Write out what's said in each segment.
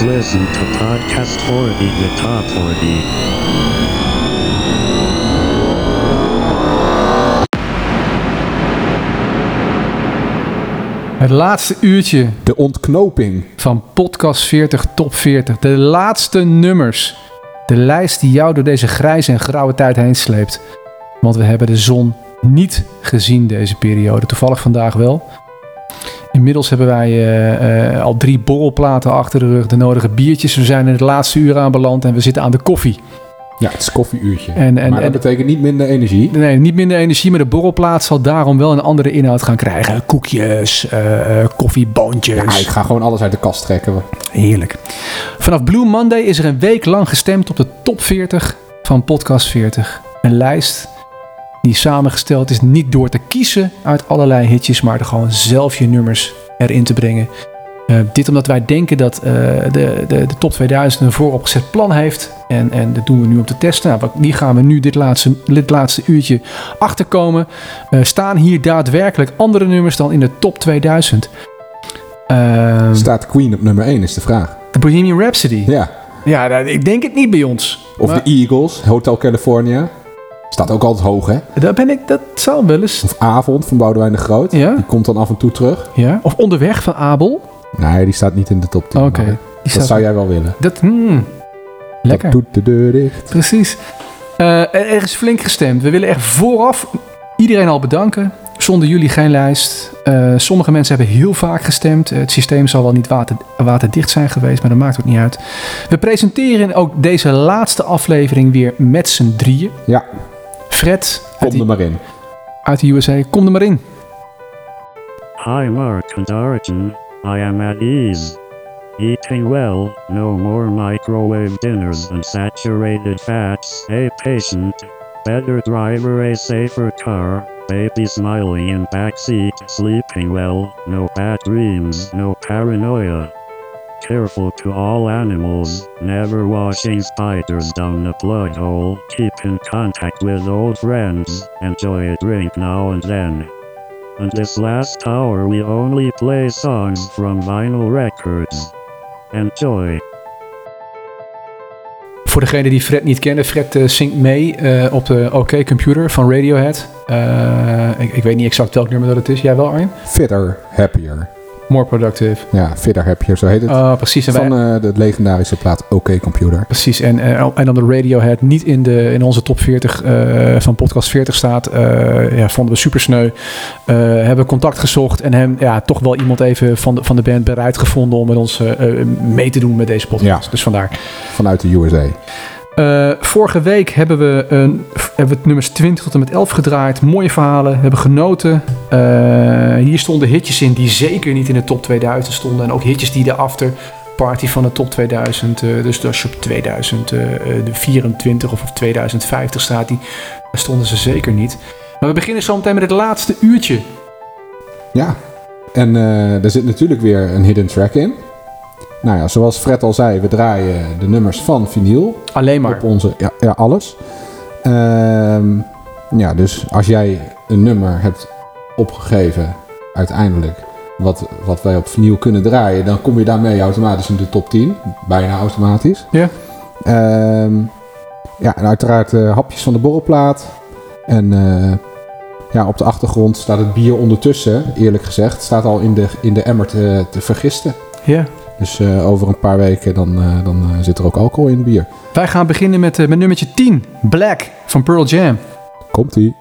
Please listen to Podcast 40, the Top 40. Het laatste uurtje De ontknoping. van Podcast 40 Top 40. De laatste nummers. De lijst die jou door deze grijze en grauwe tijd heen sleept. Want we hebben de zon niet gezien deze periode. Toevallig vandaag wel. Inmiddels hebben wij eh, eh, al drie borrelplaten achter de rug. De nodige biertjes. We zijn in het laatste uur aanbeland en we zitten aan de koffie. Ja, het is koffieuurtje. En, en, maar dat en- betekent niet minder energie. Nee, niet minder energie, maar de borrelplaat zal daarom wel een andere inhoud gaan krijgen. Koekjes, eh, koffieboontjes. Ja, ik ga gewoon alles uit de kast trekken. Heerlijk. Vanaf Blue Monday is er een week lang gestemd op de top 40 van Podcast 40. Een lijst die samengesteld is niet door te kiezen uit allerlei hitjes, maar er gewoon zelf je nummers erin te brengen. Eh, dit omdat wij denken dat eh, de, de, de top 2000 een vooropgezet plan heeft. En, en dat doen we nu om te testen. Nou, die gaan we nu dit laatste, dit laatste uurtje achterkomen. Eh, staan hier daadwerkelijk andere nummers dan in de top 2000? Ehm, Staat Queen op nummer 1 is de vraag. de Bohemian Rhapsody. Ja. Ja, nou, ik denk het niet bij ons. Of Maar de Eagles, Hotel California. Staat ook altijd hoog, hè? Daar ben ik, dat zal wel eens. Of Avond van Boudewijn de Groot. Ja? Die komt dan af en toe terug. Ja. Of Onderweg van Abel. Nee, die staat niet in de top 10. Oké. Dat staat- zou jij wel willen. Dat, hmm. Lekker. Dat doet de deur dicht. Precies. Eh, er is flink gestemd. We willen echt vooraf iedereen al bedanken. Zonder jullie geen lijst. Eh, sommige mensen hebben heel vaak gestemd. Eh, Het systeem zal wel niet water, waterdicht zijn geweest, maar dat maakt ook niet uit. We presenteren ook deze laatste aflevering weer met z'n drieën. Ja, Fred kom uit, er maar in. uit de USA, kom er maar in. Hi, Mark and Arjun. I am at ease. Eating well, no more microwave dinners and saturated fats. A patient, better driver, a safer car. Baby smiling in backseat, sleeping well, no bad dreams, no paranoia. Careful to all animals, never washing spiders down the plug hole. Keep in contact with old friends, enjoy a drink now and then. And this last hour we only play songs from vinyl records. Enjoy. Voor degene die Fred niet kennen, Fred eh, zingt mee eh, op de OK Computer van Radiohead. Eh, ik, ik weet niet exact welk nummer dat het is. Jij wel, Arjen? Fitter, happier. More Productive. Ja, Fitter, happier, zo heet het. Ah, precies. En Van eh, de legendarische plaat OK Computer. Precies, en, eh, en dan de Radiohead niet in, de, in onze top 40 eh, van podcast 40 staat. ja, vonden we super sneu. Hebben contact gezocht en hem ja, toch wel iemand even van de, van de band bereid gevonden om met ons mee te doen met deze podcast. Ja. Dus vandaar. Vanuit de USA. Eh, vorige week hebben we, een, hebben het nummers 20 tot en met 11 gedraaid. Mooie verhalen, hebben genoten. Eh, hier stonden hitjes in die zeker niet in de top 2000 stonden. En ook hitjes die de after party van de top 2000. eh, dus als je op 2024 of op 2050 staat, die, stonden ze zeker niet. Maar we beginnen zo meteen met het laatste uurtje. Ja, en er zit natuurlijk weer een hidden track in. Nou ja, zoals Fred al zei, we draaien de nummers van vinyl Alleen maar. op onze, ja, ja alles. Ehm, ja, dus als jij een nummer hebt opgegeven, uiteindelijk, wat, wat wij op vinyl kunnen draaien, dan kom je daarmee automatisch in de top 10. Bijna automatisch. Ja. Ehm, ja, en uiteraard eh, hapjes van de borrelplaat. En eh, ja, op de achtergrond staat het bier ondertussen, eerlijk gezegd, staat al in de, in de emmer te, te vergisten. Ja. Dus eh, over een paar weken dan, eh, dan eh, zit er ook alcohol in het bier. Wij gaan beginnen met, met nummertje 10. Black van Pearl Jam. Komt-ie.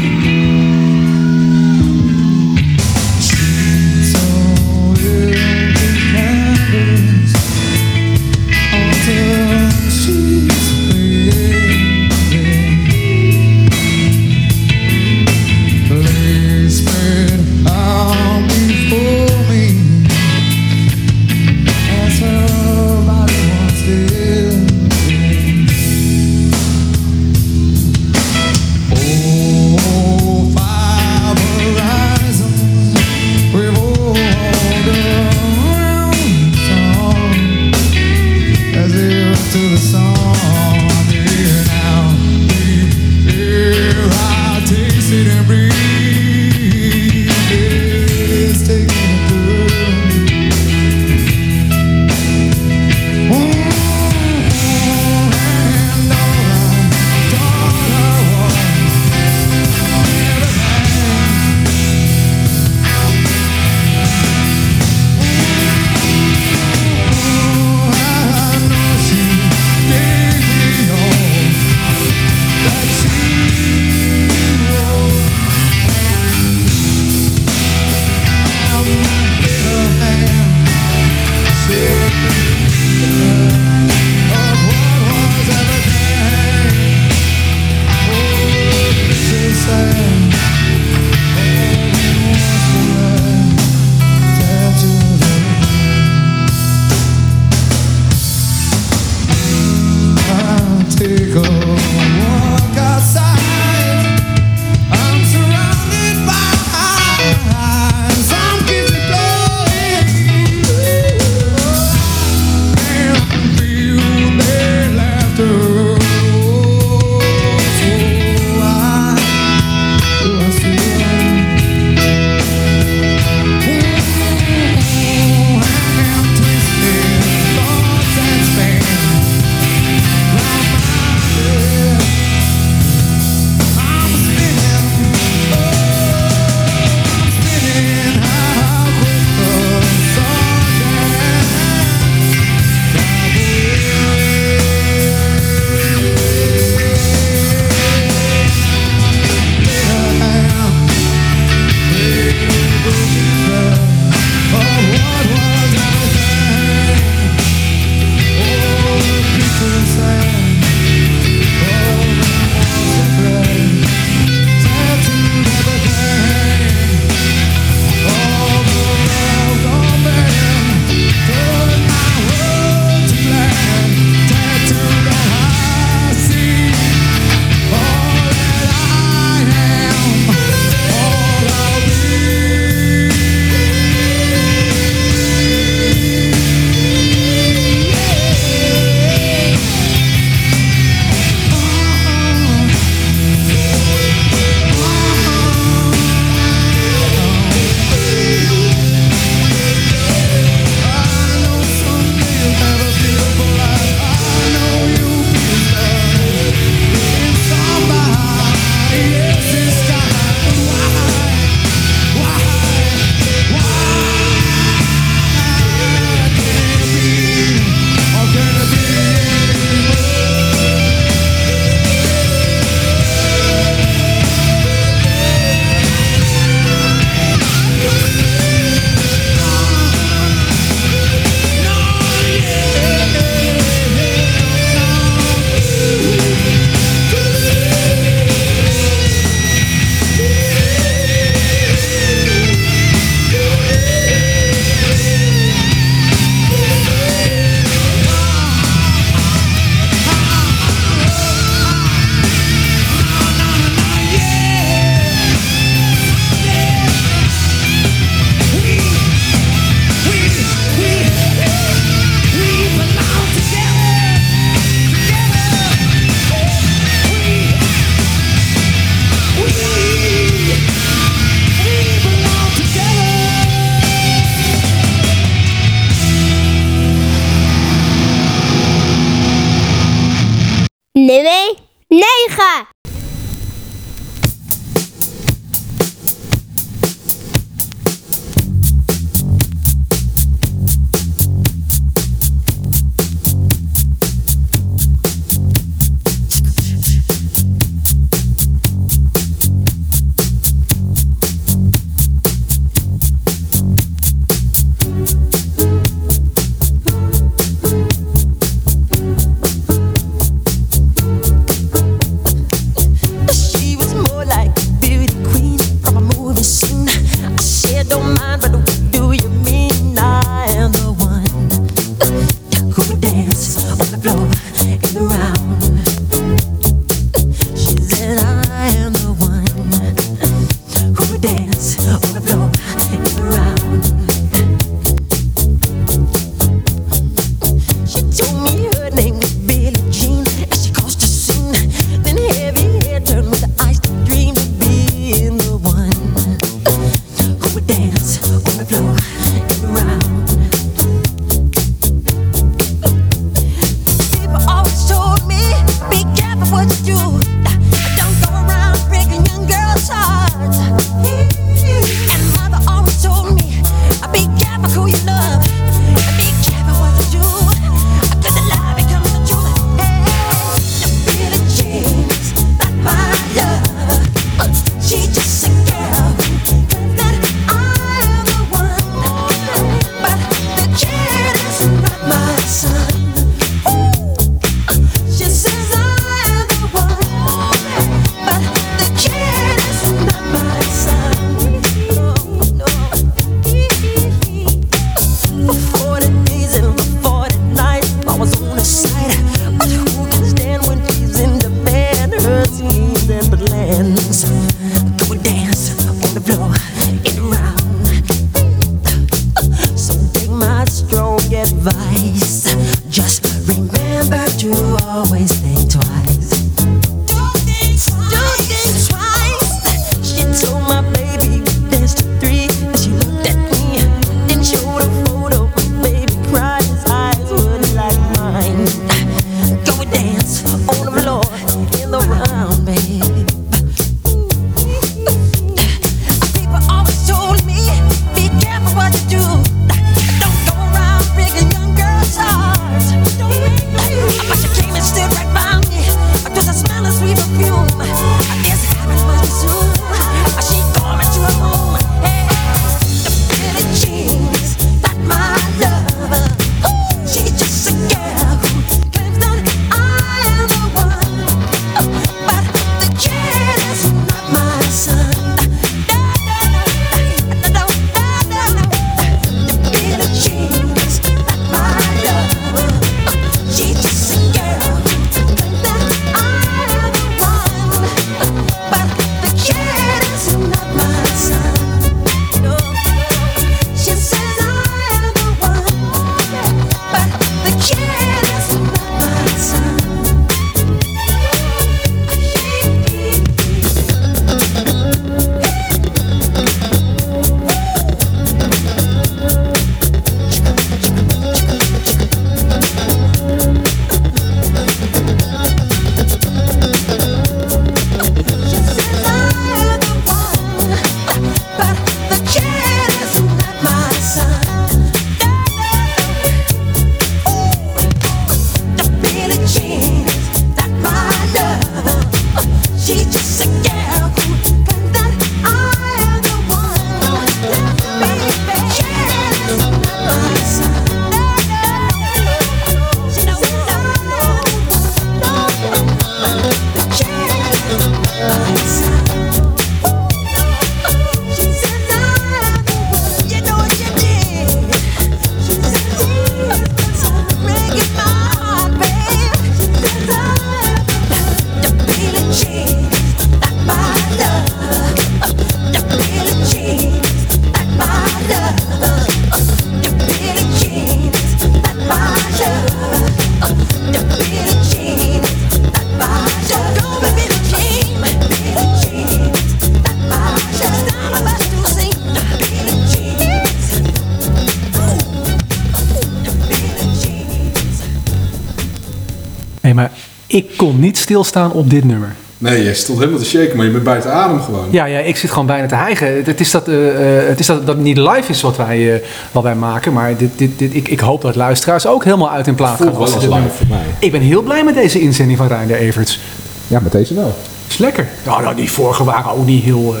Stilstaan op dit nummer. Nee, je stond helemaal te shaken, maar je bent buiten adem gewoon. Ja, ja, ik zit gewoon bijna te hijgen. Het, het is dat, eh, eh, het is dat, dat niet live is wat wij, eh, wat wij maken. Maar dit, dit, dit, ik, ik hoop dat luisteraars ook helemaal uit in plaat Voelt gaan. dit live voor mij. Ik ben heel blij met deze inzending van Reinder Everts. Ja, met deze wel. Is lekker. Ja, nou, die vorige waren ook niet heel... eh,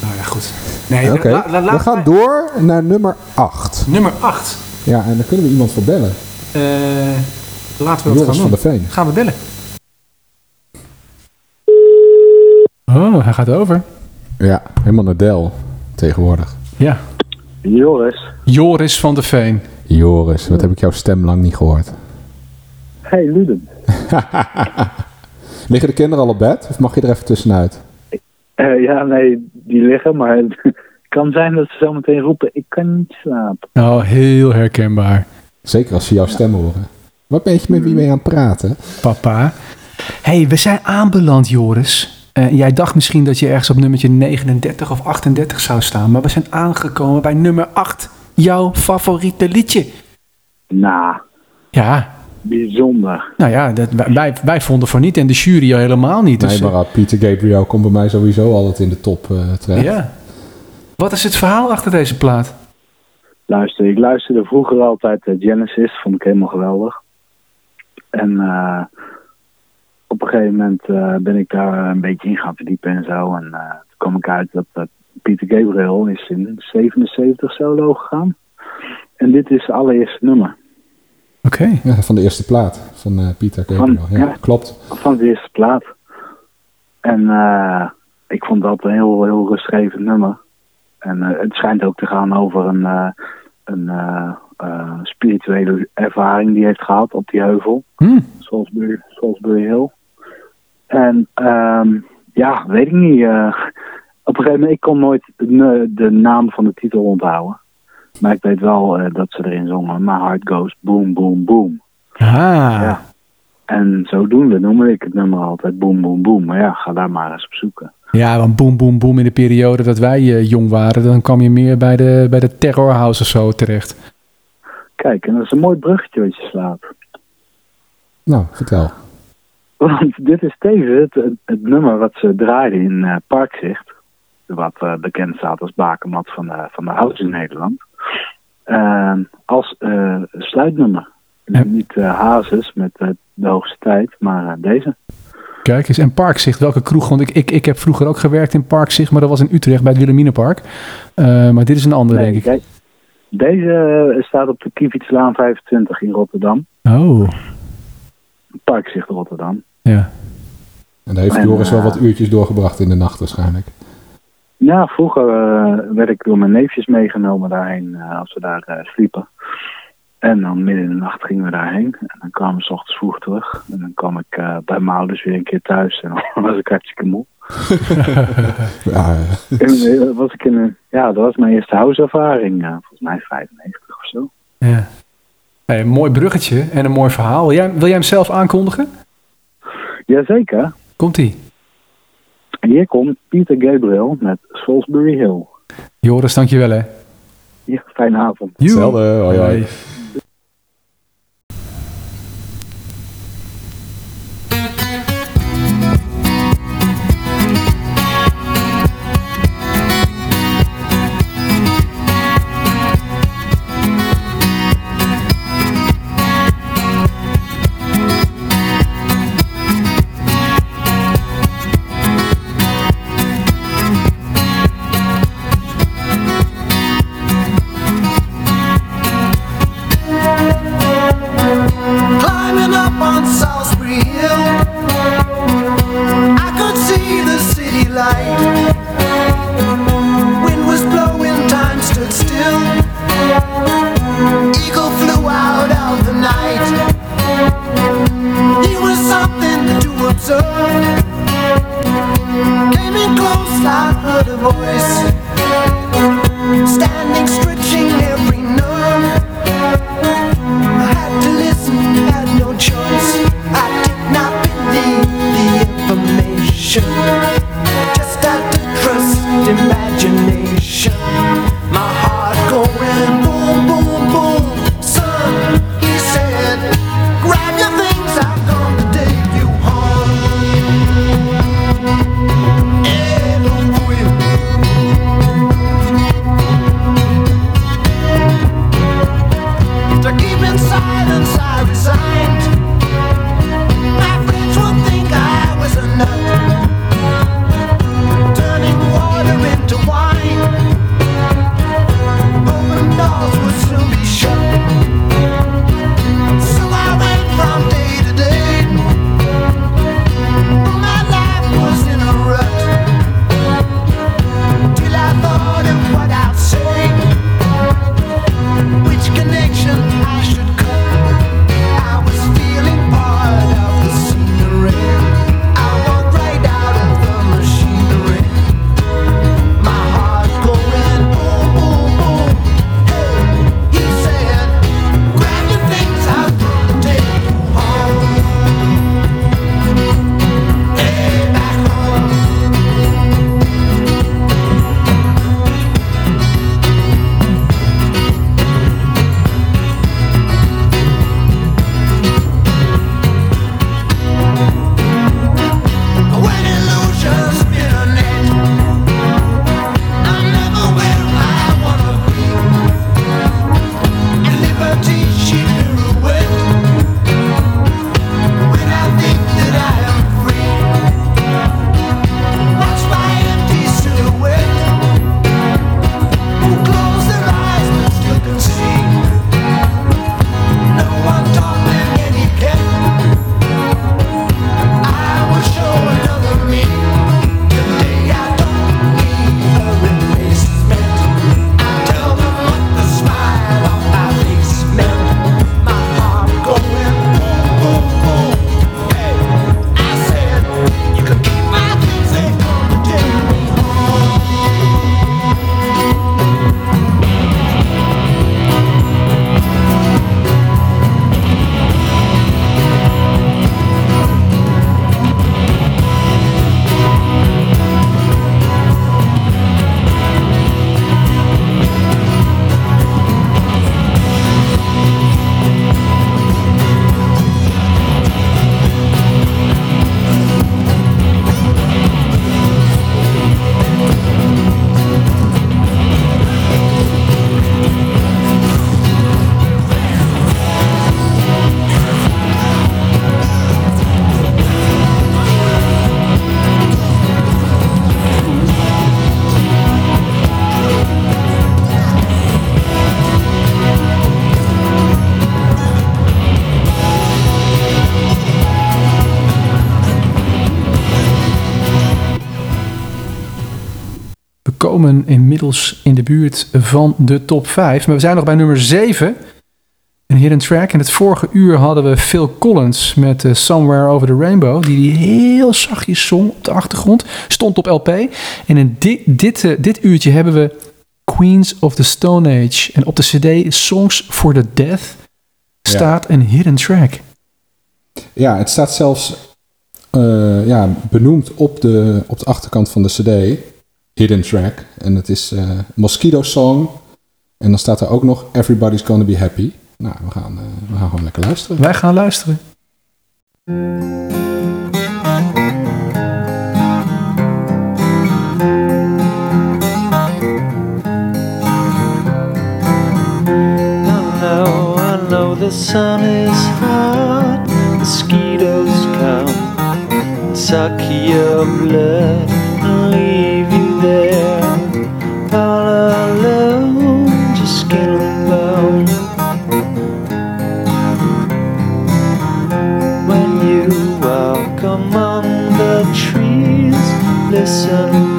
Nou ja, goed. Nee, Oké, la- la- we gaan wij- door naar nummer 8. Nummer 8. Ja, en dan kunnen we iemand voor bellen. laten we dat gaan van doen. der Veen. Gaan we bellen. Oh, hij gaat over. Ja, helemaal naar Del tegenwoordig. Ja. Joris. Joris van der Veen. Joris, wat heb ik jouw stem lang niet gehoord. Hey Luden. Liggen de kinderen al op bed? Of mag je er even tussenuit? Eh, ja, nee, die liggen, maar het kan zijn dat ze zo meteen roepen, ik kan niet slapen. Oh, heel herkenbaar. Zeker als ze jouw stem horen. Wat ben je met wie mee aan het praten? Papa. hey, we zijn aanbeland, Joris. Eh, jij dacht misschien dat je ergens op nummertje 39 of 38 zou staan. Maar we zijn aangekomen bij nummer 8. Jouw favoriete liedje. Nou, Ja, bijzonder. nou ja, dat, wij- vonden voor niet en de jury al helemaal niet. Dus, nee, maar uh, Peter Gabriel komt bij mij sowieso altijd in de top eh eh, terecht. ja. Wat is het verhaal achter deze plaat? Luister, ik luisterde vroeger altijd eh, Genesis, vond ik helemaal geweldig. En eh, op een gegeven moment eh, ben ik daar een beetje in gaan verdiepen en zo. En eh, toen kwam ik uit dat Pieter Gabriel is in 77 solo gegaan. En dit is het allereerste nummer Oké. Ja, van de eerste plaat van eh Peter Gabriel. Van- ja, ja. klopt. van de eerste plaat. En ik vond dat een heel, heel rustgevend nummer. En het schijnt ook te gaan over een, een spirituele ervaring die hij heeft gehad op die heuvel. Hm. Salisbury, Salisbury Hill. En ehm, ja, weet ik niet. eh, op een gegeven moment, ik kon nooit de, naam van de titel onthouden. Maar ik weet wel eh, dat ze erin zongen. My heart goes boom, boom, boom. Ah, Ja. En zodoende noemde ik het nummer altijd boom, boom, boom. Maar ja, ga daar maar eens op zoeken. Ja, want boom, boom, boom in de periode dat wij eh, jong waren, dan kwam je meer bij de, bij de Terror House of zo terecht. Kijk, en dat is een mooi bruggetje wat je slaat. Nou, vertel. Want dit is tevens het, nummer wat ze draaiden in eh, Parkzicht. Wat eh, bekend staat als bakermat van de, van de house in Nederland. Eh, als eh, sluitnummer. Niet Hazes met de hoogste tijd, maar deze. Kijk eens, en Parkzicht, welke kroeg? Want ik, ik, ik heb vroeger ook gewerkt in Parkzicht, maar dat was in Utrecht bij het Wilhelminapark. Maar dit is een andere, denk ik. de- deze staat op de Kievietslaan 25 in Rotterdam. Oh, Parkzicht Rotterdam. Ja. En daar heeft En, Joris wel eh, wat uurtjes doorgebracht in de nacht waarschijnlijk. Ja, vroeger eh, werd ik door mijn neefjes meegenomen daarheen eh, als we daar eh, sliepen. En dan midden in de nacht gingen we daarheen. En dan kwamen we 's ochtends vroeg terug. En dan kwam ik eh, bij mijn ouders weer een keer thuis. En dan was ik hartstikke moe. Ja, En, was ik in een, ja, dat was mijn eerste houseervaring. eh, volgens mij 95 of zo. ja. Hey, een mooi bruggetje en een mooi verhaal. Wil jij, wil jij hem zelf aankondigen? Jazeker. Komt-ie. En hier komt Pieter Gabriel met Salisbury Hill. Joris, dankjewel hè. Ja, fijne avond. Joe. hetzelfde. Hoi, hoi. Komen inmiddels in de buurt van de top 5. Maar we zijn nog bij nummer 7. Een hidden track. In het vorige uur hadden we Phil Collins met eh, Somewhere Over the Rainbow. Die die heel zachtjes zong op de achtergrond. Stond op LP. En in dit, dit, eh, dit uurtje hebben we Queens of the Stone Age. En op de cd Songs for the Death staat een hidden track. Ja, het staat zelfs eh, ja, benoemd op de, op de achterkant van de CD. Hidden track. En het is eh, Mosquito Song. En dan staat er ook nog Everybody's Gonna Be Happy. Nou, we gaan, eh, we gaan gewoon lekker luisteren. Wij gaan luisteren. I know, I know the sun is hot. Mosquitoes come and suck your blood and leave you there. All alone, just and bone. When you walk among the trees, listen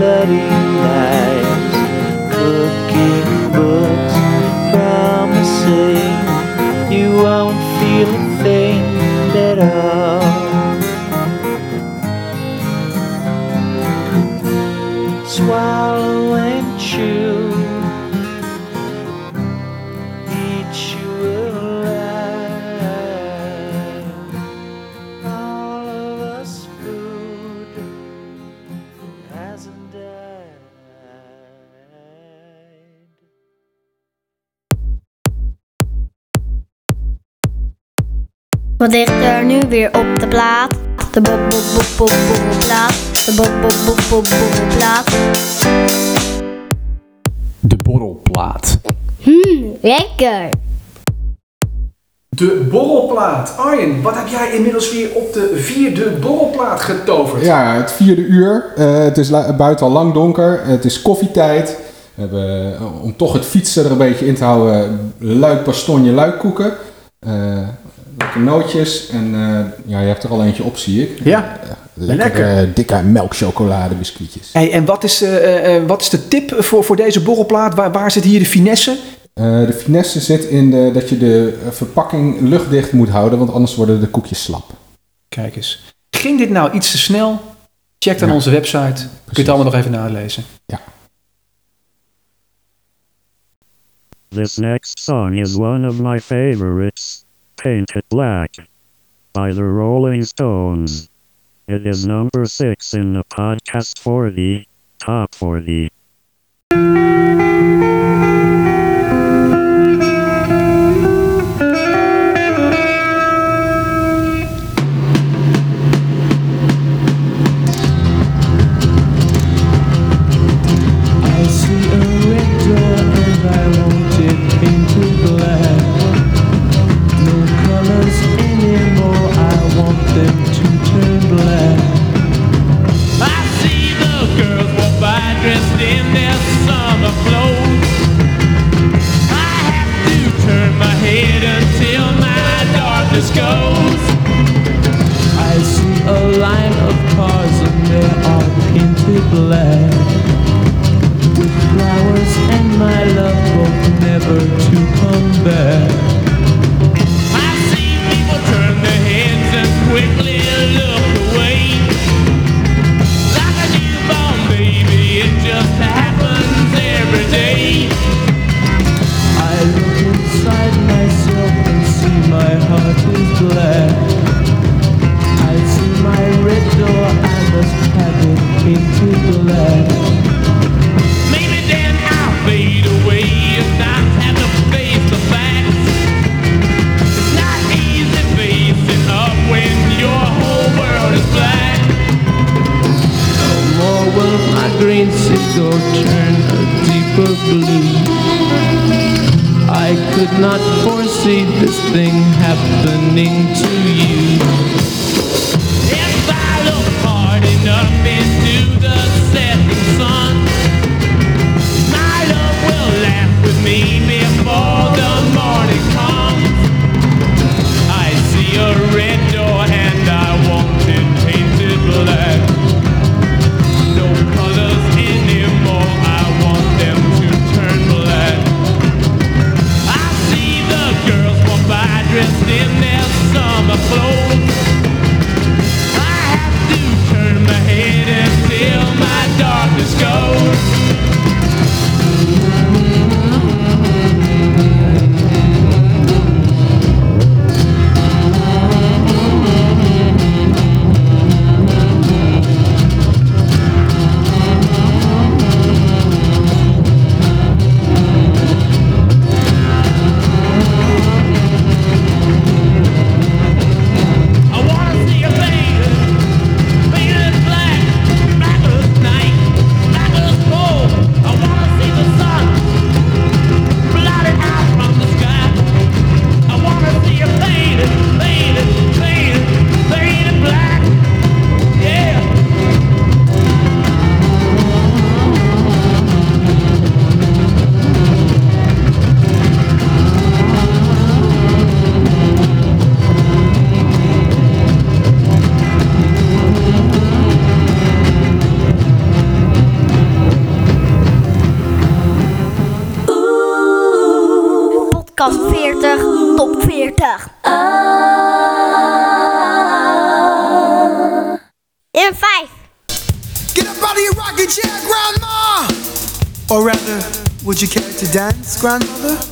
melody Wat ligt er nu weer op de plaat? De bob bob bob bob borrelplaat. De bob bob bob bob borrelplaat. De borrelplaat. Mmm, lekker. De borrelplaat. Arjen, wat heb jij inmiddels weer op de vierde borrelplaat getoverd? Ja, het vierde uur. Eh, het is buiten al lang donker. Het is koffietijd. We hebben, eh, om toch het fietsen er een beetje in te houden, luik bastonje luikkoeken. Eh lekker nootjes. En eh, ja, je hebt er al eentje op, zie ik. Ja, Eh, lekker, eh, dikke melkchocolade biscuitjes. Hey, en wat is, eh, eh, eh, wat is de tip voor, voor deze borrelplaat? Waar, waar zit hier de finesse? Eh, de finesse zit in de, dat je de verpakking luchtdicht moet houden, want anders worden de koekjes slap. Kijk eens. Ging dit nou iets te snel? Check dan Ja. onze website. Kun je het allemaal nog even nalezen. This next song is one of my favorites, Painted Black, by the Rolling Stones. It is number 6 in the podcast 40, top 40. To dance, Grandmother?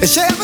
Es el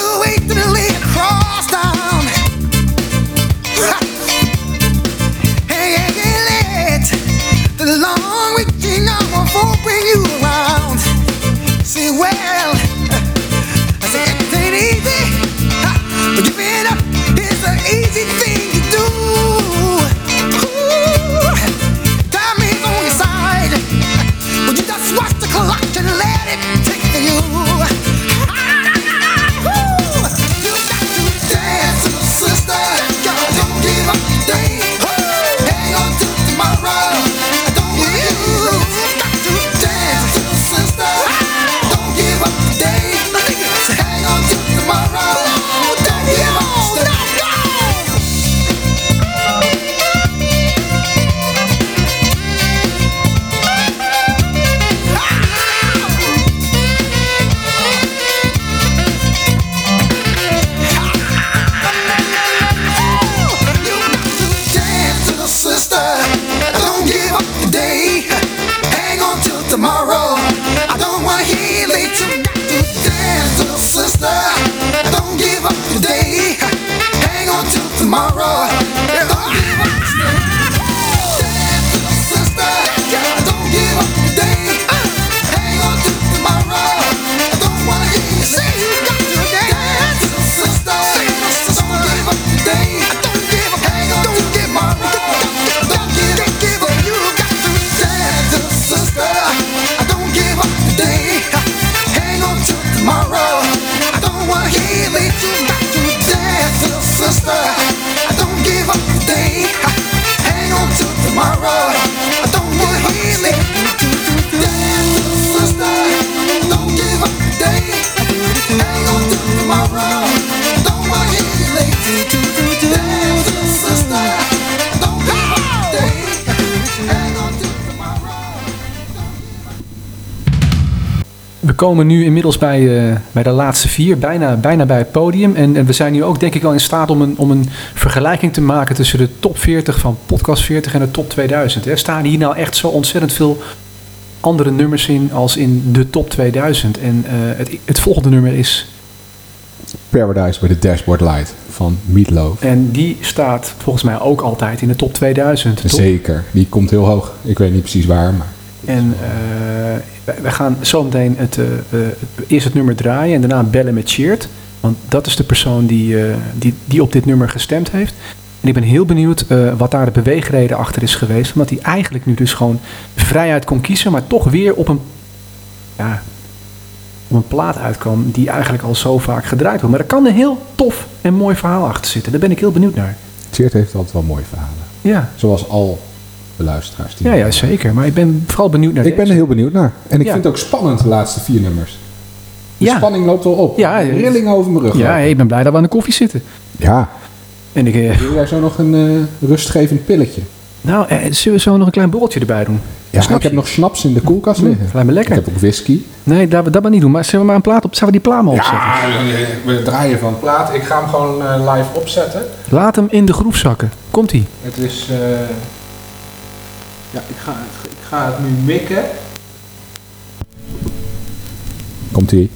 komen nu inmiddels bij, eh, bij de laatste vier, bijna, bijna bij het podium. En, en we zijn nu ook denk ik wel in staat om een, om een vergelijking te maken tussen de top 40 van Podcast 40 en de top 2000. Hè. Staan hier nou echt zo ontzettend veel andere nummers in als in de top 2000? En eh, het, het volgende nummer is, Paradise by the Dashboard Light van Meatloaf. en die staat volgens mij ook altijd in de top 2000. toch? Zeker, die komt heel hoog. Ik weet niet precies waar, maar En eh, wij- wij gaan zo meteen het, eh, eh, eerst het nummer draaien en daarna bellen met Cheert. Want dat is de persoon die, die, die op dit nummer gestemd heeft. En ik ben heel benieuwd wat daar de beweegreden achter is geweest. Omdat hij eigenlijk nu dus gewoon vrijheid kon kiezen, maar toch weer op een, ja, op een plaat uitkwam die eigenlijk al zo vaak gedraaid wordt. Maar er kan een heel tof en mooi verhaal achter zitten. Daar ben ik heel benieuwd naar. Cheert heeft altijd wel mooie verhalen. Ja, Zoals al de luisteraars. Die ja, ja zeker. Maar ik ben vooral benieuwd naar Ik ben er heel benieuwd naar. En ik Ja. vind het ook spannend, de laatste vier nummers. De Ja. spanning loopt wel op. Ja, Rilling over mijn rug. Ja, lopen. ik ben blij dat we aan de koffie zitten. ja. En ik, eh, Wil jij zo nog een eh, rustgevend pilletje? Nou, eh, zullen we zo nog een klein borreltje erbij doen? Ja, ik heb nog snaps in de koelkast Mm, liggen. lijkt me lekker. Ik heb ook whisky. Nee, dat, dat maar niet doen. Maar zullen we maar een plaat op? Zullen we die plaat maar opzetten? Ja, we draaien van plaat. Ik ga hem gewoon eh, live opzetten. Laat hem in de groef zakken. Komt-ie. Het is... Ja, ik ga, ik ga het nu mikken. Komt-ie.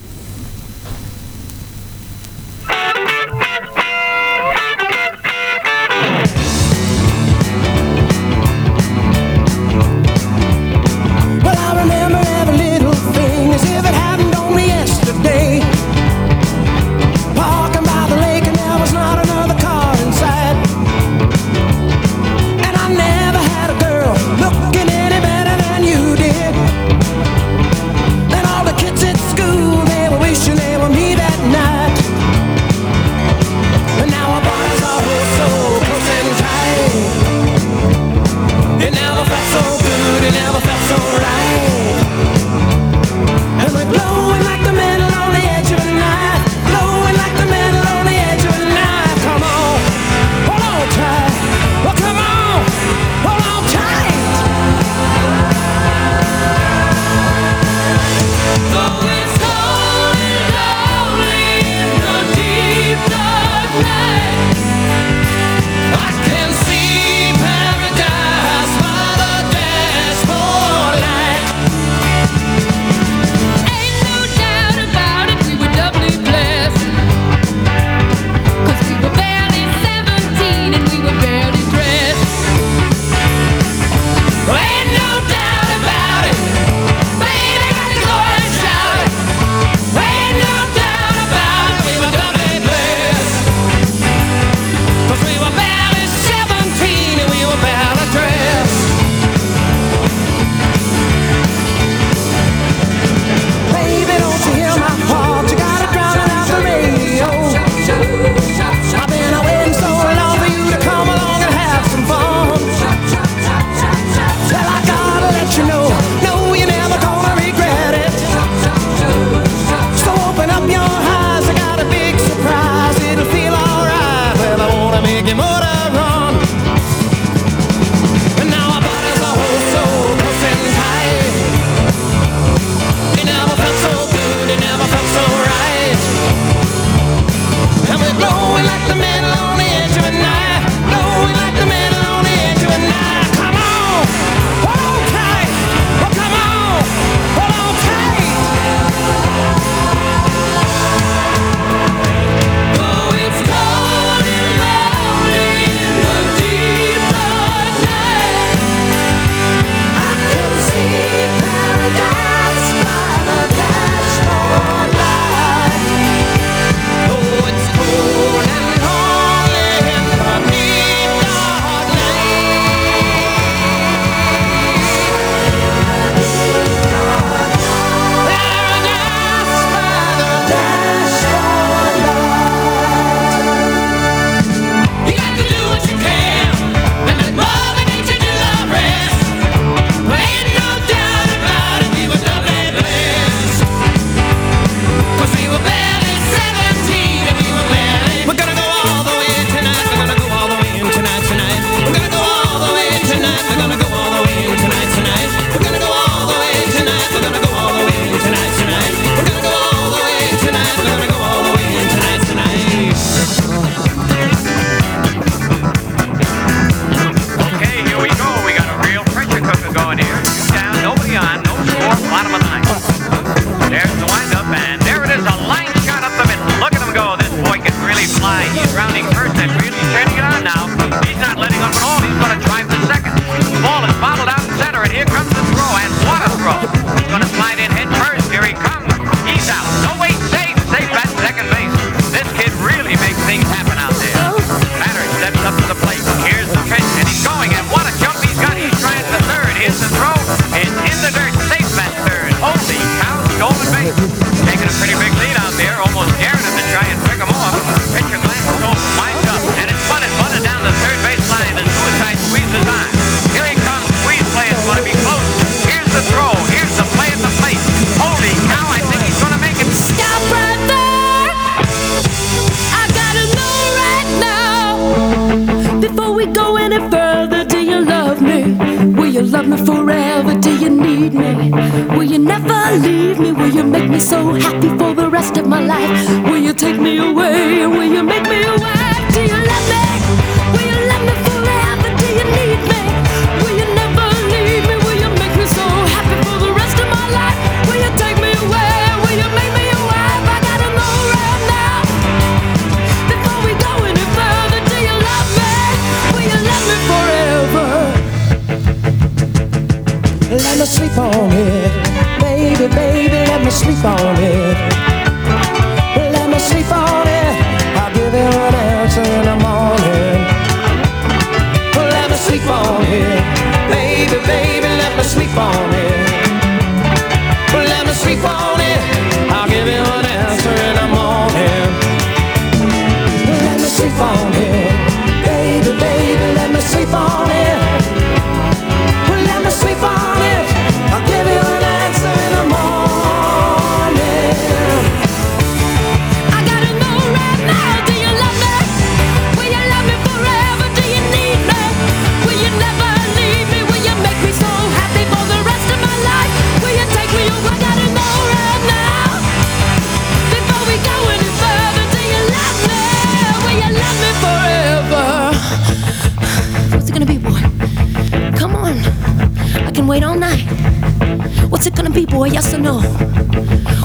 know.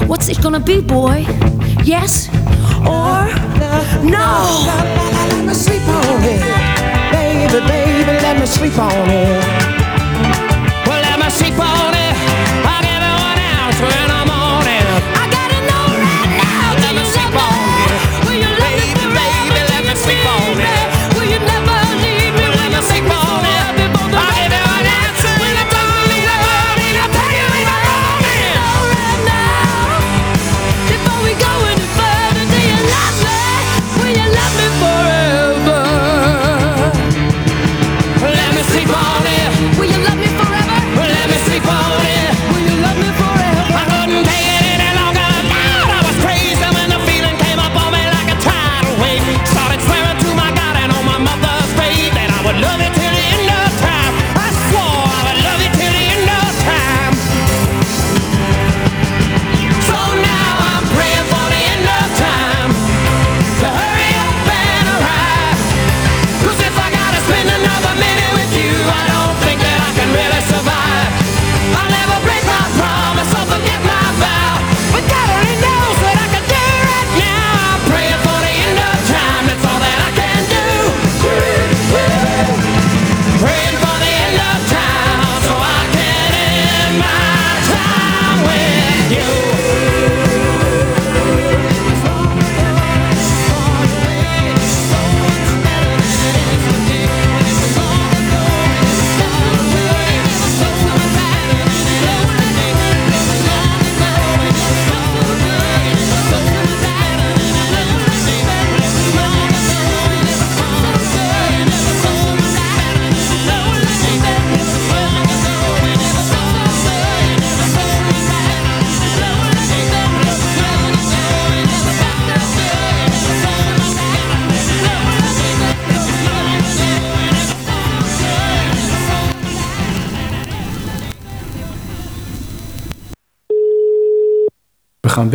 What's it gonna be, boy? Yes or no? Let me sleep on it. Baby, baby, let me sleep on it. Well, let me sleep on it.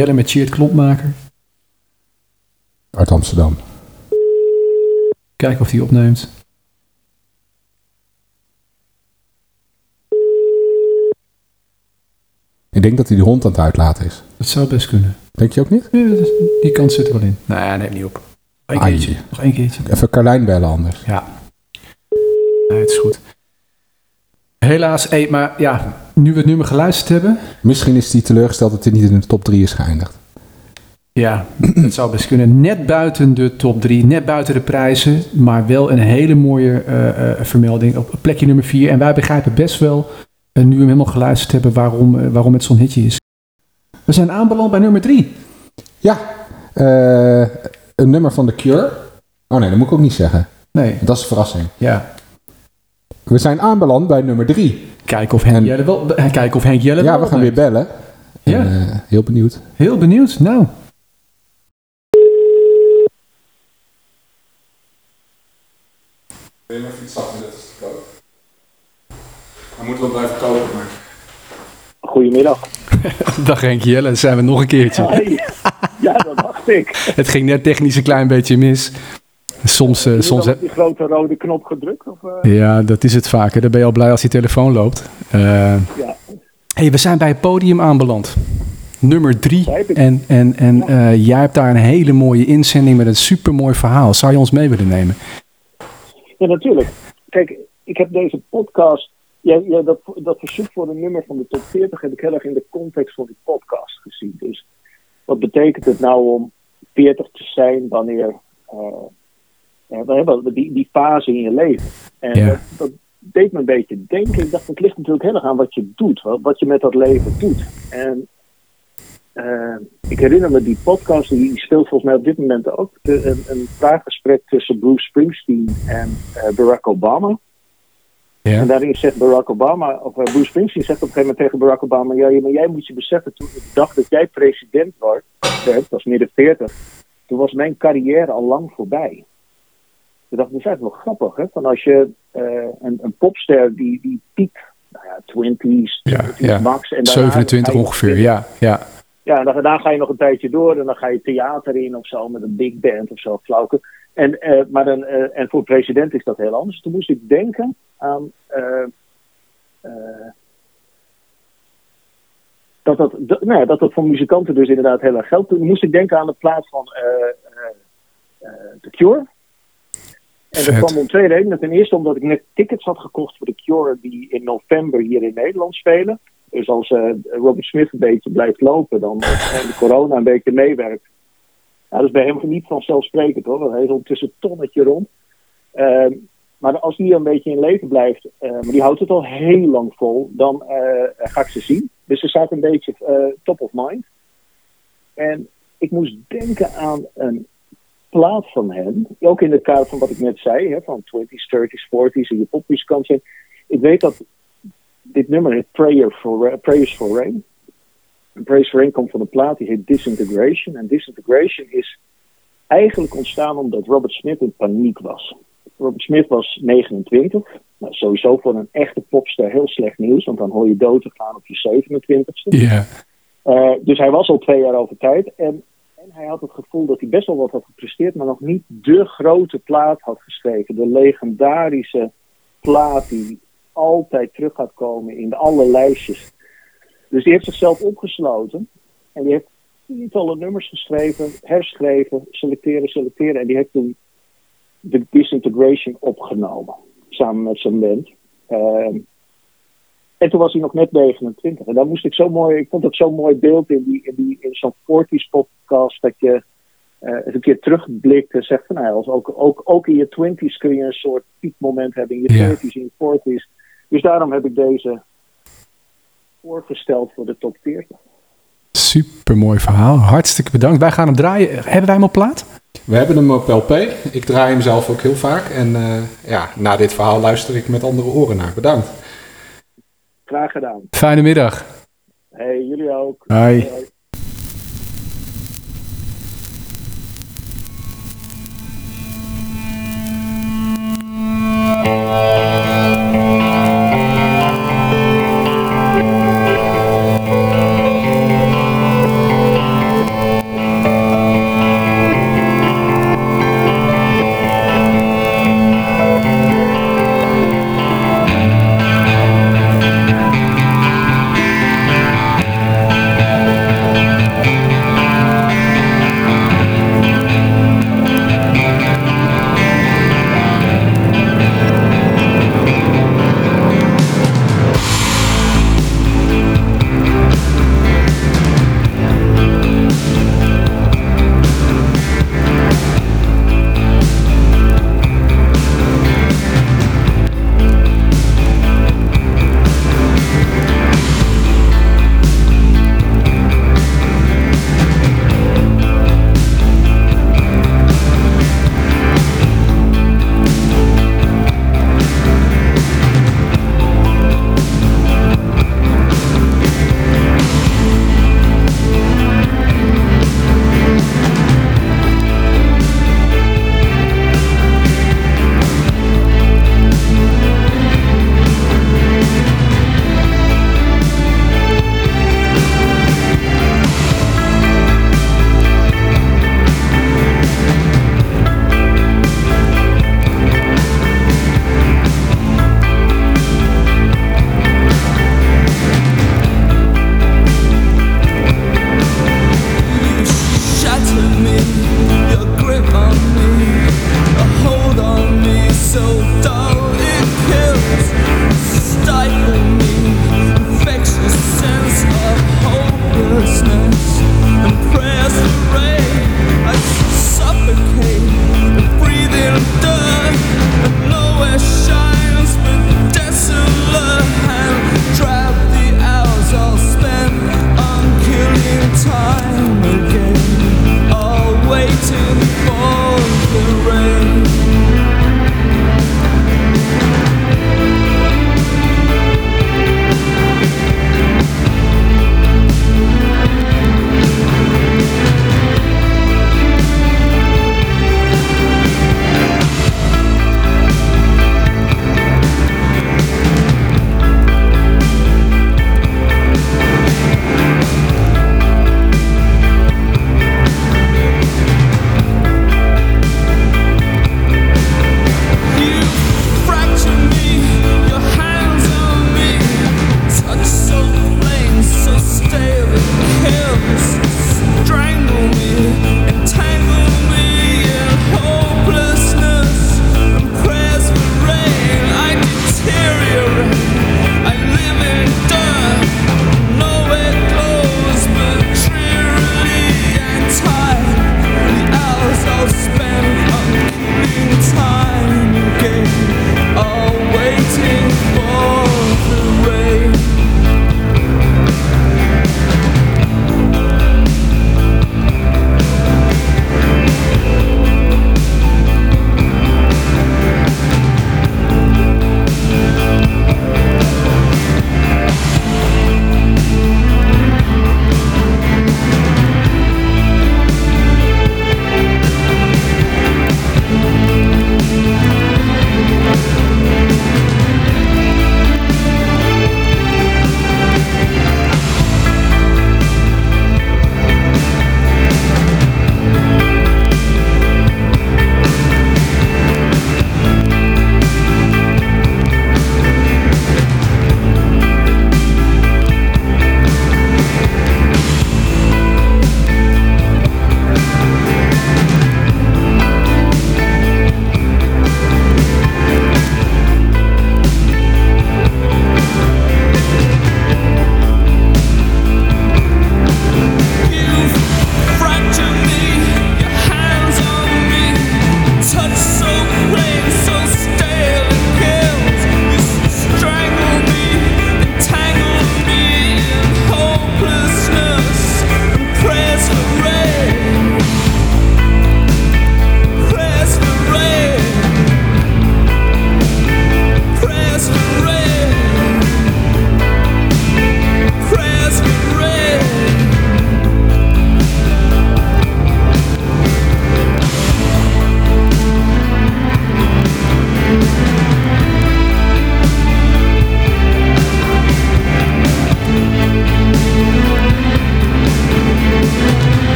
Bellen met het Klopmaker. Uit Amsterdam. Kijken of hij opneemt. Ik denk dat hij die hond aan het uitlaten is. Dat zou best kunnen. Denk je ook niet? Is, die kans zit er wel in. Nou ja, neem niet op. Ik keertje. Nog één keertje. Even Carlijn bellen anders. Ja. het is goed. Helaas, maar ja, nu we het nummer geluisterd hebben, Misschien is hij teleurgesteld dat hij niet in de top 3 is geëindigd. Ja, het zou best kunnen. Net buiten de top 3, net buiten de prijzen, maar wel een hele mooie eh, eh, vermelding op plekje nummer 4. En wij begrijpen best wel, eh, nu we hem helemaal geluisterd hebben, waarom, waarom het zo'n hitje is. We zijn aanbeland bij nummer 3. Ja, een nummer van The Cure. Oh nee, dat moet ik ook niet zeggen. Nee. Dat is een verrassing. Ja. We zijn aanbeland bij nummer 3. Kijken of Henk Jelle wel, eh, kijken of Henk Jelle Ja, we gaan weer bellen. Ja. En, eh, heel benieuwd. Heel benieuwd. Nou, Wil je nog iets zakken net als te koop? We moeten wel blijven kopen, maar... Goedemiddag. dag Henk Jelle, zijn we nog een keertje. Hey. Ja, dat dacht ik. Het ging net technisch een klein beetje mis. Soms, eh, Heb je soms die grote rode knop gedrukt? Of, eh? Ja, dat is het vaker. Dan ben je al blij als die telefoon loopt. Eh, Ja. hey, we zijn bij het podium aanbeland. Nummer drie. En, en, en jij hebt daar een hele mooie inzending met een supermooi verhaal. Zou je ons mee willen nemen? Ja, natuurlijk. Kijk, ik heb deze podcast. Ja, ja, dat, dat verzoek voor een nummer van de top 40 heb ik heel erg in de context van die podcast gezien. Dus wat betekent het nou om 40 te zijn wanneer. eh, ja, we hebben die, die fase in je leven. En Ja. dat, dat deed me een beetje denken. Ik dacht, het ligt natuurlijk heel erg aan wat je doet, wat, wat je met dat leven doet. En eh, ik herinner me die podcast, die speelt volgens mij op dit moment ook. De, een, een vraaggesprek tussen Bruce Springsteen en eh, Barack Obama. Ja. En daarin zegt Barack Obama, of eh, Bruce Springsteen zegt op een gegeven moment tegen Barack Obama: Ja, maar jij moet je beseffen, toen ik dacht dat jij president werd, dat was midden 40, toen was mijn carrière al lang voorbij. Ik dacht, dat is eigenlijk wel grappig, hè? Van als je eh, een, een popster die, die piekt, nou ja, 20s, Ja, 20s ja. max. En daarna 27 ga je- ongeveer, ja. ja. ja, en dan, daarna ga je nog een tijdje door en dan ga je theater in of zo met een big band of zo, flauwke. En, eh, maar dan, eh, en voor president is dat heel anders. Toen moest ik denken aan. dat, dat, dat, nou ja, dat dat voor muzikanten dus inderdaad heel erg geldt. Toen moest ik denken aan de plaats van The Cure. En dat kwam om twee redenen. Ten eerste omdat ik net tickets had gekocht voor The Cure die in november hier in Nederland spelen. Dus als eh, Robert Smith een beetje blijft lopen, dan en de corona een beetje meewerkt. Nou, dat is bij hem niet vanzelfsprekend hoor, hij is ondertussen een tonnetje rond. Ehm, maar als die een beetje in leven blijft, eh, maar die houdt het al heel lang vol, dan eh, ga ik ze zien. Dus ze staat een beetje eh, top of mind. En ik moest denken aan een plaat van hem, ook in het kader van wat ik net zei, hè, van 20s, 30s, 40s en je popmuzikant zijn. Ik weet dat dit nummer heet Prayer for, Ra- Prayers for Rain. En Prayers for Rain komt van een plaat die heet Disintegration. En Disintegration is eigenlijk ontstaan omdat Robert Smith in paniek was. Robert Smith was 29. Nou, sowieso voor een echte popster heel slecht nieuws, want dan hoor je dood te gaan op je 27ste. Ja. Eh, dus hij was al twee jaar over tijd. En, en hij had het gevoel dat hij best wel wat had gepresteerd, maar nog niet de grote plaat had geschreven. De legendarische plaat die altijd terug gaat komen in alle lijstjes. Dus die heeft zichzelf opgesloten. En die heeft tientallen nummers geschreven, herschreven, selecteren, selecteren. En die heeft toen de Disintegration opgenomen. Samen met zijn band. Ehm, en toen was hij nog net 29. En dan moest ik zo mooi, ik vond het zo'n mooi beeld in, die, in, die, in zo'n 40s podcast. Dat je eh, een keer terugblikt en zegt van nou, ja, als ook, ook, ook in je 20s kun je een soort piekmoment hebben. In je Ja. 30s, in je 40s. Dus daarom heb ik deze voorgesteld voor de top 40. Super mooi verhaal. Hartstikke bedankt. Wij gaan hem draaien. Hebben wij hem op plaat? We hebben hem op LP. Ik draai hem zelf ook heel vaak. En eh, ja, na dit verhaal luister ik met andere oren naar. Bedankt. Graag gedaan. Fijne middag. Hey, jullie ook. Hoi.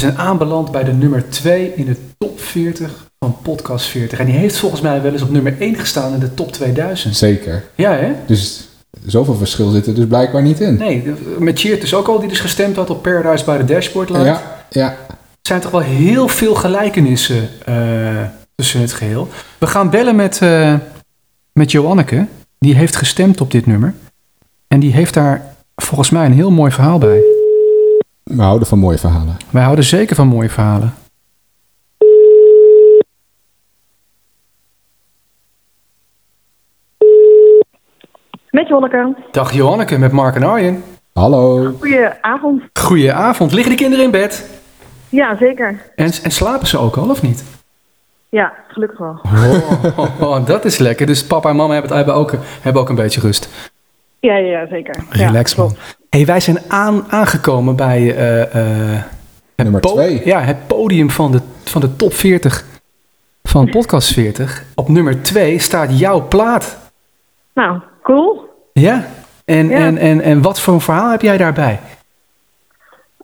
Zijn aanbeland bij de nummer 2 in de top 40 van Podcast 40. En die heeft volgens mij wel eens op nummer 1 gestaan in de top 2000. Zeker. Ja, hè? Dus zoveel verschil zit er dus blijkbaar niet in. Nee, met Cheert dus ook al, die dus gestemd had op Paradise by the Dashboard Live. Ja, ja. Er zijn toch wel heel veel gelijkenissen eh, tussen het geheel. We gaan bellen met, eh met Joanneke. Die heeft gestemd op dit nummer. En die heeft daar volgens mij een heel mooi verhaal bij. We houden van mooie verhalen. Wij houden zeker van mooie verhalen. Met Jonneke. Dag Joanneke met Mark en Arjen. Hallo. Goedenavond. Goedenavond. Liggen de kinderen in bed? Ja, zeker. En, en slapen ze ook al of niet? Ja, gelukkig wel. Oh, oh, dat is lekker. Dus papa en mama hebben, hebben, ook, hebben ook een beetje rust. Ja, ja, ja zeker. Relax man. Hey, wij zijn aan, aangekomen bij eh, eh, het, Nummer po- twee. Ja, het podium van de, van de top 40 van Podcast 40. Op nummer 2 staat jouw plaat. Nou, cool. Ja? En, Ja. En, en, en wat voor een verhaal heb jij daarbij?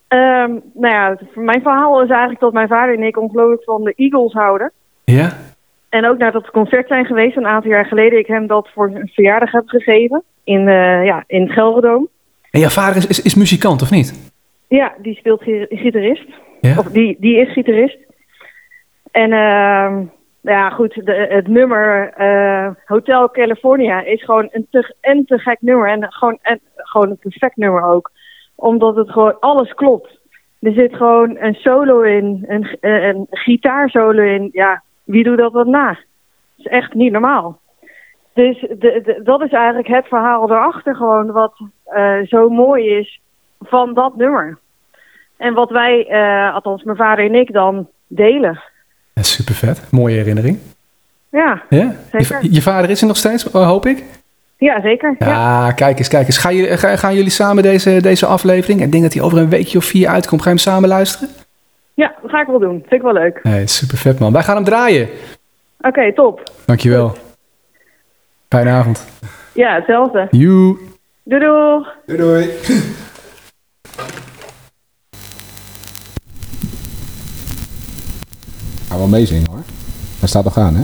Ehm, nou ja, mijn verhaal is eigenlijk dat mijn vader en ik ongelooflijk van de Eagles houden. Ja? En ook naar dat concert zijn geweest een aantal jaar geleden. Ik hem dat voor een verjaardag heb gegeven in, eh ja, in het Gelredome. En jouw vader is, is, is muzikant of niet? Ja, die speelt gi- gitarist. Ja? Of die, die is gitarist. En ehm, ja, goed, de, het nummer eh, Hotel California is gewoon een te, en te gek nummer. En gewoon, en gewoon een perfect nummer ook. Omdat het gewoon alles klopt. Er zit gewoon een solo in, een, een gitaarsolo in. Ja, wie doet dat wat na? Dat is echt niet normaal. Dus de, de- dat is eigenlijk het verhaal erachter gewoon wat eh, zo mooi is van dat nummer. En wat wij, eh, althans mijn vader en ik dan, delen. Ja, super vet. Mooie herinnering. Ja, Ja? Zeker. Je, je vader is er nog steeds, eh, hoop ik? ja zeker. Ja. Ja, kijk eens, kijk eens. Gaan jullie, ga- gaan jullie samen deze, deze aflevering? Ik denk dat die over een weekje of vier uitkomt. Ga je hem samen luisteren? ja, dat ga ik wel doen. Vind ik wel leuk. Nee, super vet man. Wij gaan hem draaien. Oké, top. Dankjewel. Fijne avond. Ja, hetzelfde. Joe. Doei doei. Doei doei. Ga wel meezingen hoor. Hij staat nog aan hè?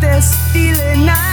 this feeling I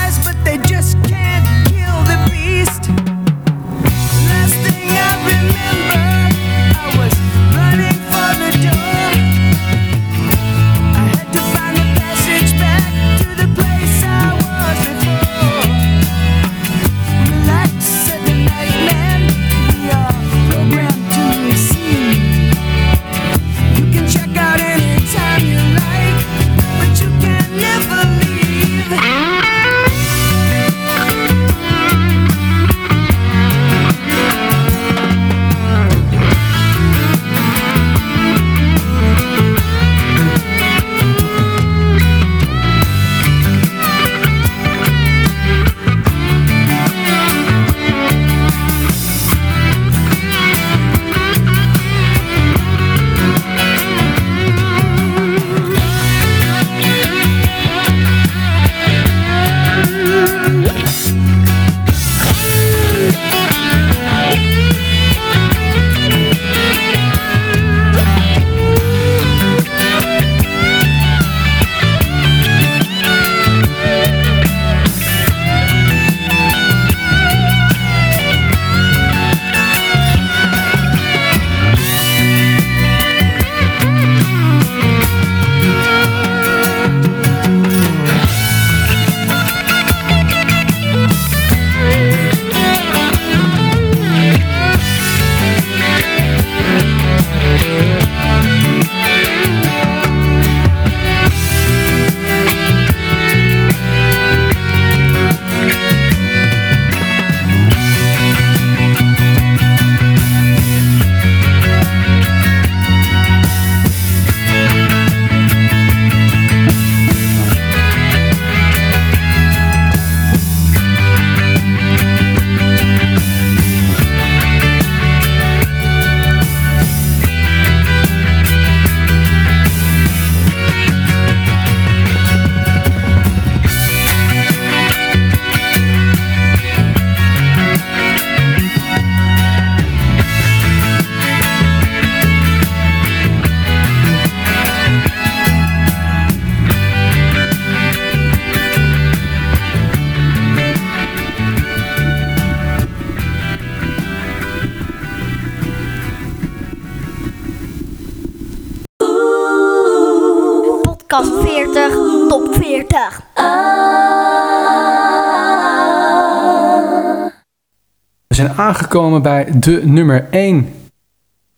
zijn aangekomen bij de nummer 1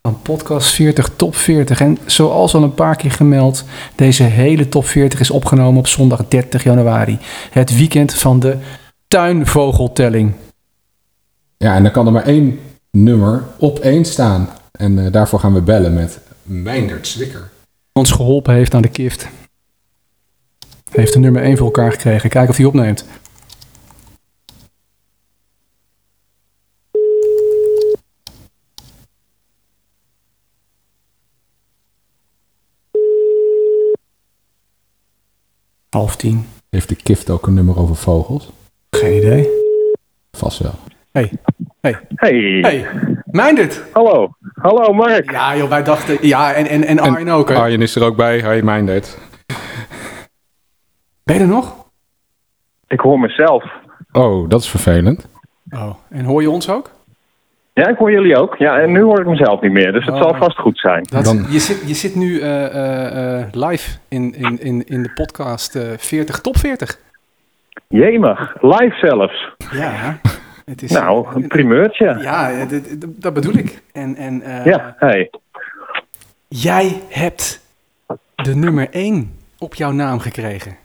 van podcast 40 top 40. En zoals al een paar keer gemeld, deze hele top 40 is opgenomen op zondag 30 januari. Het weekend van de tuinvogeltelling. Ja, en dan kan er maar één nummer op één staan. En eh, daarvoor gaan we bellen met Meindert Zwikker. Ons geholpen heeft aan de kift. Heeft de nummer 1 voor elkaar gekregen. Kijken of hij opneemt. Half tien. Heeft de kift ook een nummer over vogels? Geen idee. Vast wel. Hey. Hey. Hey. Hey. Meindert. Hallo. Hallo Mark. Ja joh, wij dachten... Ja, en, en, en Arjen ook hè. Arjen is er ook bij. Hi Meindert. Ben je er nog? Ik hoor mezelf. Oh, dat is vervelend. Oh. En hoor je ons ook? Ja, ik hoor jullie ook. Ja, en nu hoor ik mezelf niet meer, dus het Oh. zal vast goed zijn. Dat, je, zit, je zit nu eh, eh, eh, live in, in, in, in de podcast eh 40, top 40. Jemig, live zelfs. Ja, het is... Nou, een primeurtje. Ja, dat- bedoel ik. En, en eh, Ja, hey. jij hebt de nummer 1 op jouw naam gekregen.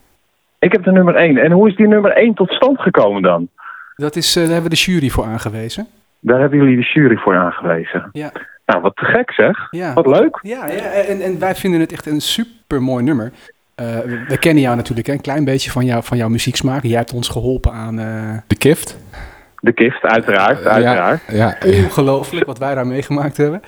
Ik heb de nummer 1. En hoe is die nummer 1 tot stand gekomen dan? Dat is, eh, daar hebben we de jury voor aangewezen. Daar hebben jullie de jury voor aangewezen. Ja. Nou, wat te gek zeg. Ja. Wat leuk. Ja, ja en, en wij vinden het echt een super mooi nummer. Eh, we, kennen jou natuurlijk hè, een klein beetje van, jou, van jouw muzieksmaak. Jij hebt ons geholpen aan... eh, De kift? De kift, uiteraard. uiteraard. Ja, Ongelooflijk wat wij daar meegemaakt hebben.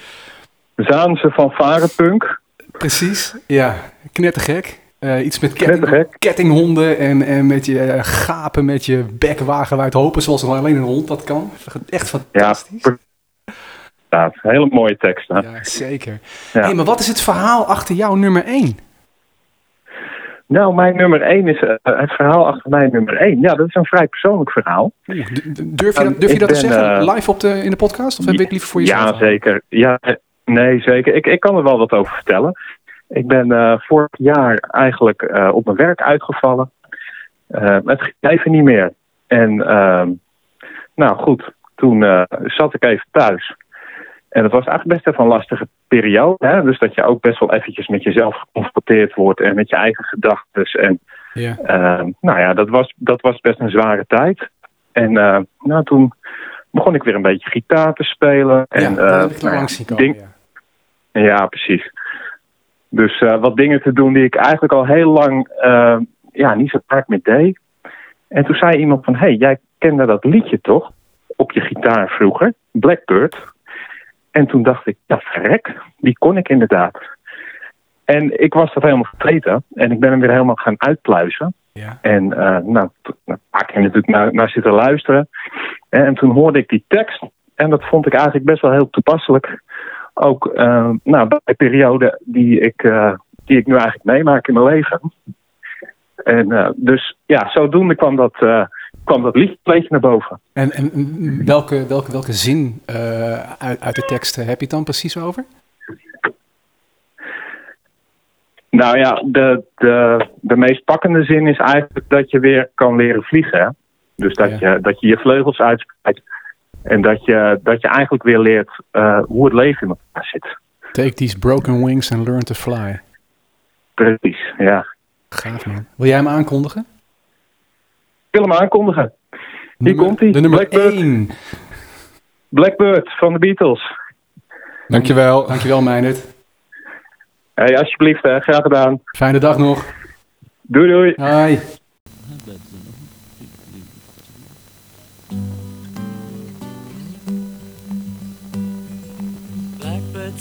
Zaanse van Varenpunk. Precies, ja. Knettergek. Eh, iets met ketting, kettinghonden en, en met je eh, gapen met je bek wagenwijd hopen, zoals alleen een hond dat kan. Echt fantastisch. Ja, hele mooie teksten. Ja, zeker. Ja. Hey, maar wat is het verhaal achter jouw nummer 1? Nou, mijn nummer 1 is eh, het verhaal achter mijn nummer 1. Ja, dat is een vrij persoonlijk verhaal. Durf je dat, durf je ik dat te zeggen live op de, in de podcast? Of heb je het liever voor jezelf? Ja, zeker. Ja, nee, zeker. Ik, ik kan er wel wat over vertellen. Ik ben eh, vorig jaar eigenlijk eh, op mijn werk uitgevallen. Eh, het ging even niet meer. En ehm, nou goed, toen zat ik even thuis. En het was eigenlijk best even een lastige periode. Hè? Dus dat je ook best wel eventjes met jezelf geconfronteerd wordt en met je eigen gedachten. En Ja. Ehm, nou ja, dat was, dat was best een zware tijd. En nou, toen begon ik weer een beetje gitaar te spelen. En, ja, dat heb ik nou ja, zien komen. ding- ja, precies. Dus eh, wat dingen te doen die ik eigenlijk al heel lang eh, ja, niet zo vaak meer deed. En toen zei iemand van, hé, hey, jij kende dat liedje toch? Op je gitaar vroeger, Blackbird. En toen dacht ik, ja verrek, die kon ik inderdaad. En ik was dat helemaal vergeten. En ik ben hem weer helemaal gaan uitpluizen. Ja. En eh, nou, nou, een paar keer natuurlijk naar, naar zitten luisteren. En, en toen hoorde ik die tekst. En dat vond ik eigenlijk best wel heel toepasselijk. Ook eh, nou, bij de periode die ik, eh, die ik nu eigenlijk meemaak in mijn leven. En eh, dus ja, zodoende kwam dat, kwam dat beetje naar boven. En, en welke, welke, welke zin uit, uit de tekst heb je het dan precies over? Nou ja, de, de, de meest pakkende zin is eigenlijk dat je weer kan leren vliegen. Hè? Dus dat, je, dat je je vleugels uitspreidt. En dat je, dat je eigenlijk weer leert eh, hoe het leven in elkaar zit. Take these broken wings and learn to fly. Precies, ja. Gaaf man. Wil jij hem aankondigen? Ik wil hem aankondigen. Hier Nummer- komt hij. de nummer Blackbird. één. Blackbird van de Beatles. Dankjewel. Dankjewel Meijnerd. Hey, alsjeblieft, hè. graag gedaan. Fijne dag nog. Doei doei. Hoi.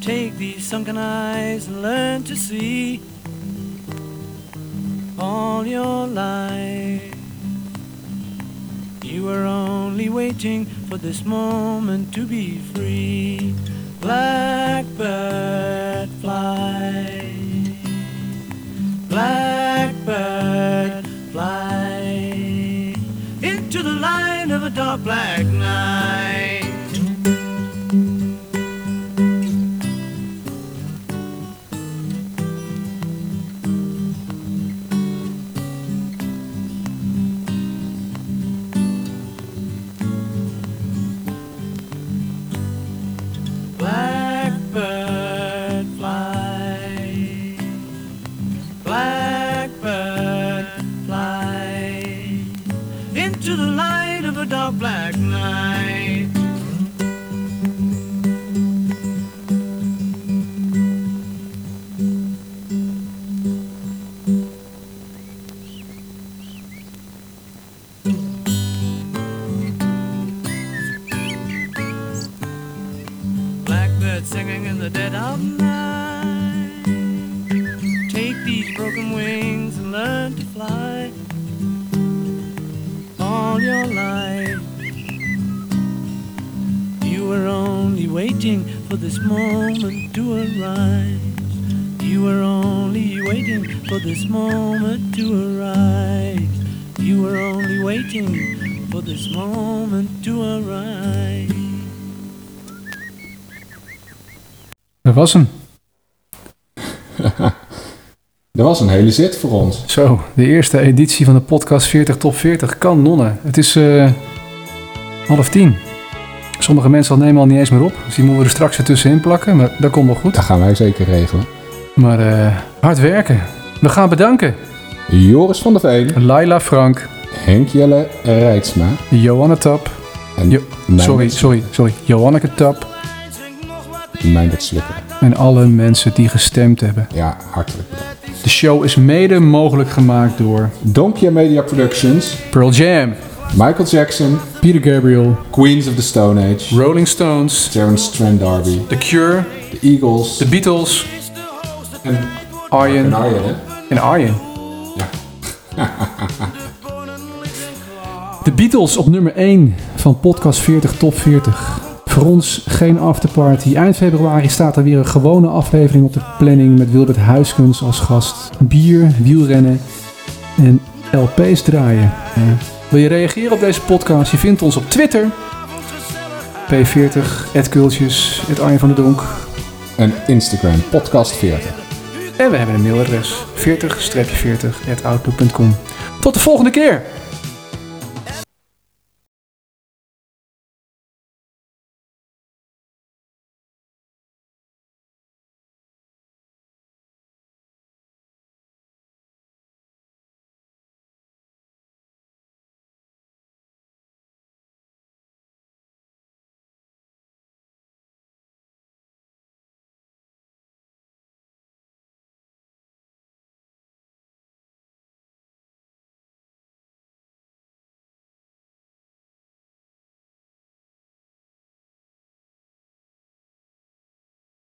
Take these sunken eyes and learn to see all your life. You were only waiting for this moment to be free. Blackbird fly. Blackbird fly into the light of a dark black night. Waiting for this moment to arise. You were only waiting for this moment to arise. You were only waiting for this moment to arise. Dat was hem. Dat was een hele zit voor ons. Zo, de eerste editie van de podcast 40 Top 40 kan nonnen. Het is eh, half tien. Sommige mensen al nemen al niet eens meer op. Dus die moeten we er straks weer tussenin plakken. Maar dat komt wel goed. Dat gaan wij zeker regelen. Maar eh, hard werken. We gaan bedanken. Joris van der Veen, Laila Frank, Henk Jelle Rijtsma. Johanna Tap. Jo- sorry, sorry, sorry. Johanneke Tap. Meindert Slikker. En alle mensen die gestemd hebben. Ja, hartelijk bedankt. De show is mede mogelijk gemaakt door Donkey Media Productions, Pearl Jam, Michael Jackson, Peter Gabriel, Queens of the Stone Age, Rolling Stones, Terence Trent D'Arby, The Cure, The Eagles The Beatles en Arjen. en Arjen, hè? en Arjen. Ja. De Beatles op nummer 1 van podcast 40 Top 40. Voor ons geen afterparty. Eind februari staat er weer een gewone aflevering op de planning met Wilbert Huiskens als gast. Bier, wielrennen en LP's draaien. Eh, wil je reageren op deze podcast? Je vindt ons op Twitter. P40, Kultjes, Arjen van der Donk. En Instagram, podcast 40. En we hebben een mailadres 40-40 outlook.com. Tot de volgende keer!